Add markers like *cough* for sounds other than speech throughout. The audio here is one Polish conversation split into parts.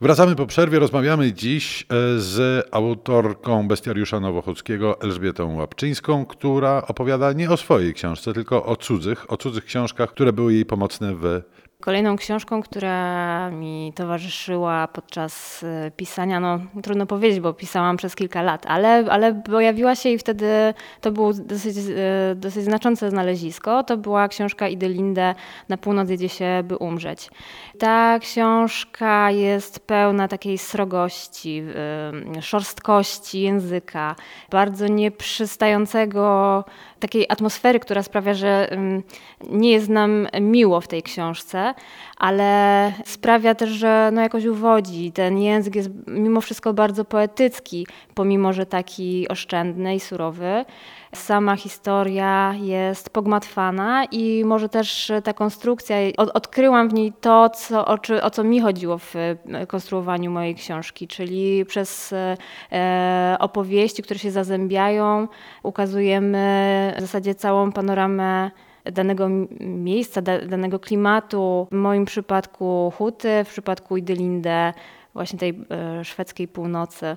Wracamy po przerwie, rozmawiamy dziś e, z autorką Bestiariusza Nowochódzkiego Elżbietą Łapczyńską, która opowiada nie o swojej książce, tylko o cudzych, o cudzych książkach, które były jej pomocne w Kolejną książką, która mi towarzyszyła podczas y, pisania, no trudno powiedzieć, bo pisałam przez kilka lat, ale, ale pojawiła się i wtedy to było dosyć, y, dosyć znaczące znalezisko. To była książka Idelinde Na północ jedzie się, by umrzeć. Ta książka jest pełna takiej srogości, y, szorstkości języka, bardzo nieprzystającego takiej atmosfery, która sprawia, że nie jest nam miło w tej książce, ale sprawia też, że no jakoś uwodzi. Ten język jest mimo wszystko bardzo poetycki, pomimo, że taki oszczędny i surowy. Sama historia jest pogmatwana i może też ta konstrukcja, od, odkryłam w niej to, co, o, o, co mi chodziło w e, konstruowaniu mojej książki, czyli przez e, opowieści, które się zazębiają, ukazujemy w zasadzie całą panoramę danego miejsca, danego klimatu. W moim przypadku Huty, w przypadku Idylinde, właśnie tej e, szwedzkiej północy.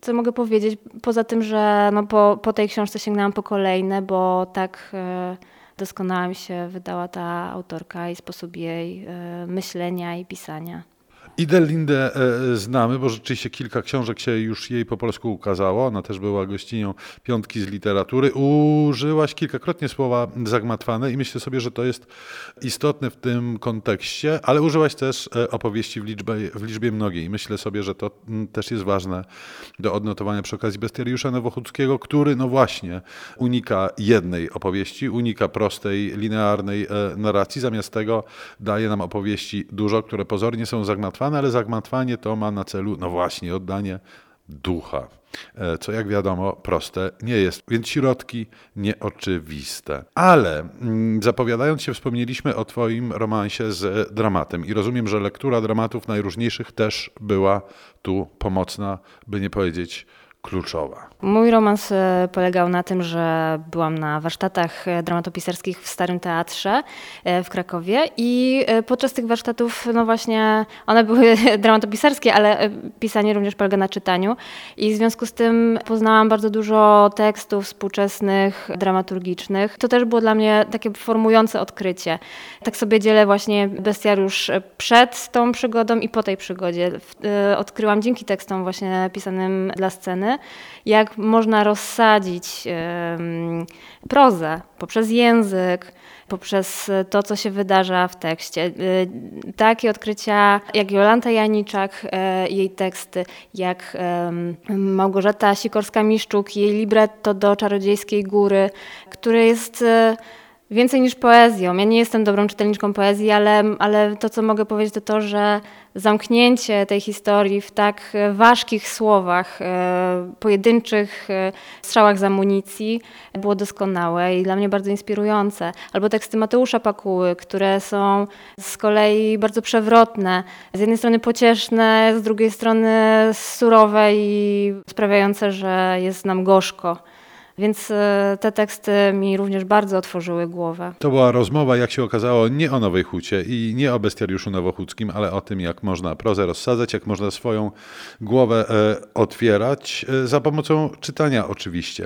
Co mogę powiedzieć? Poza tym, że no po, po tej książce sięgnęłam po kolejne, bo tak e, doskonała mi się wydała ta autorka i sposób jej e, myślenia i pisania. Idelindę e, znamy, bo rzeczywiście kilka książek się już jej po polsku ukazało. Ona też była gościnią piątki z literatury. Użyłaś kilkakrotnie słowa zagmatwane i myślę sobie, że to jest istotne w tym kontekście, ale użyłaś też e, opowieści w liczbie, w liczbie mnogiej. Myślę sobie, że to mm, też jest ważne do odnotowania przy okazji Bestiariusza Nowochódzkiego, który no właśnie unika jednej opowieści, unika prostej, linearnej e, narracji. Zamiast tego daje nam opowieści dużo, które pozornie są zagmatwane ale zagmatwanie to ma na celu, no właśnie, oddanie ducha, e, co jak wiadomo proste nie jest, więc środki nieoczywiste. Ale mm, zapowiadając się, wspomnieliśmy o Twoim romansie z dramatem i rozumiem, że lektura dramatów najróżniejszych też była tu pomocna, by nie powiedzieć kluczowa? Mój romans e, polegał na tym, że byłam na warsztatach e, dramatopisarskich w Starym Teatrze e, w Krakowie i podczas tych warsztatów, no właśnie, one były *laughs* dramatopisarskie, ale pisanie również polega na czytaniu i w związku z tym poznałam bardzo dużo tekstów współczesnych, dramaturgicznych. To też było dla mnie takie formujące odkrycie. Tak sobie dzielę właśnie bestiariusz przed tą przygodą i po tej przygodzie. Odkryłam dzięki tekstom właśnie pisanym dla sceny, jak można rozsadzić prozę poprzez język, poprzez to, co się wydarza w tekście. Y, takie odkrycia jak Jolanta Janiczak, e, jej teksty, jak Małgorzata Sikorska-Miszczuk, jej libretto do Czarodziejskiej Góry, które jest e, więcej niż poezją. Ja nie jestem dobrą czytelniczką poezji, ale, ale to, co mogę powiedzieć, to to, że zamknięcie tej historii w tak ważkich słowach, e, pojedynczych e, strzałach z amunicji było doskonałe i dla mnie bardzo inspirujące. Albo teksty Mateusza Pakuły, które są z kolei bardzo przewrotne. Z jednej strony pocieszne, z drugiej strony surowe i sprawiające, że jest nam gorzko. Więc e, te teksty mi również bardzo otworzyły głowę. To była rozmowa, jak się okazało, nie o Nowej Hucie i nie o bestiariuszu nowochódzkim, ale o tym, jak można prozę rozsadzać, jak można swoją głowę e, otwierać, e, za pomocą czytania oczywiście.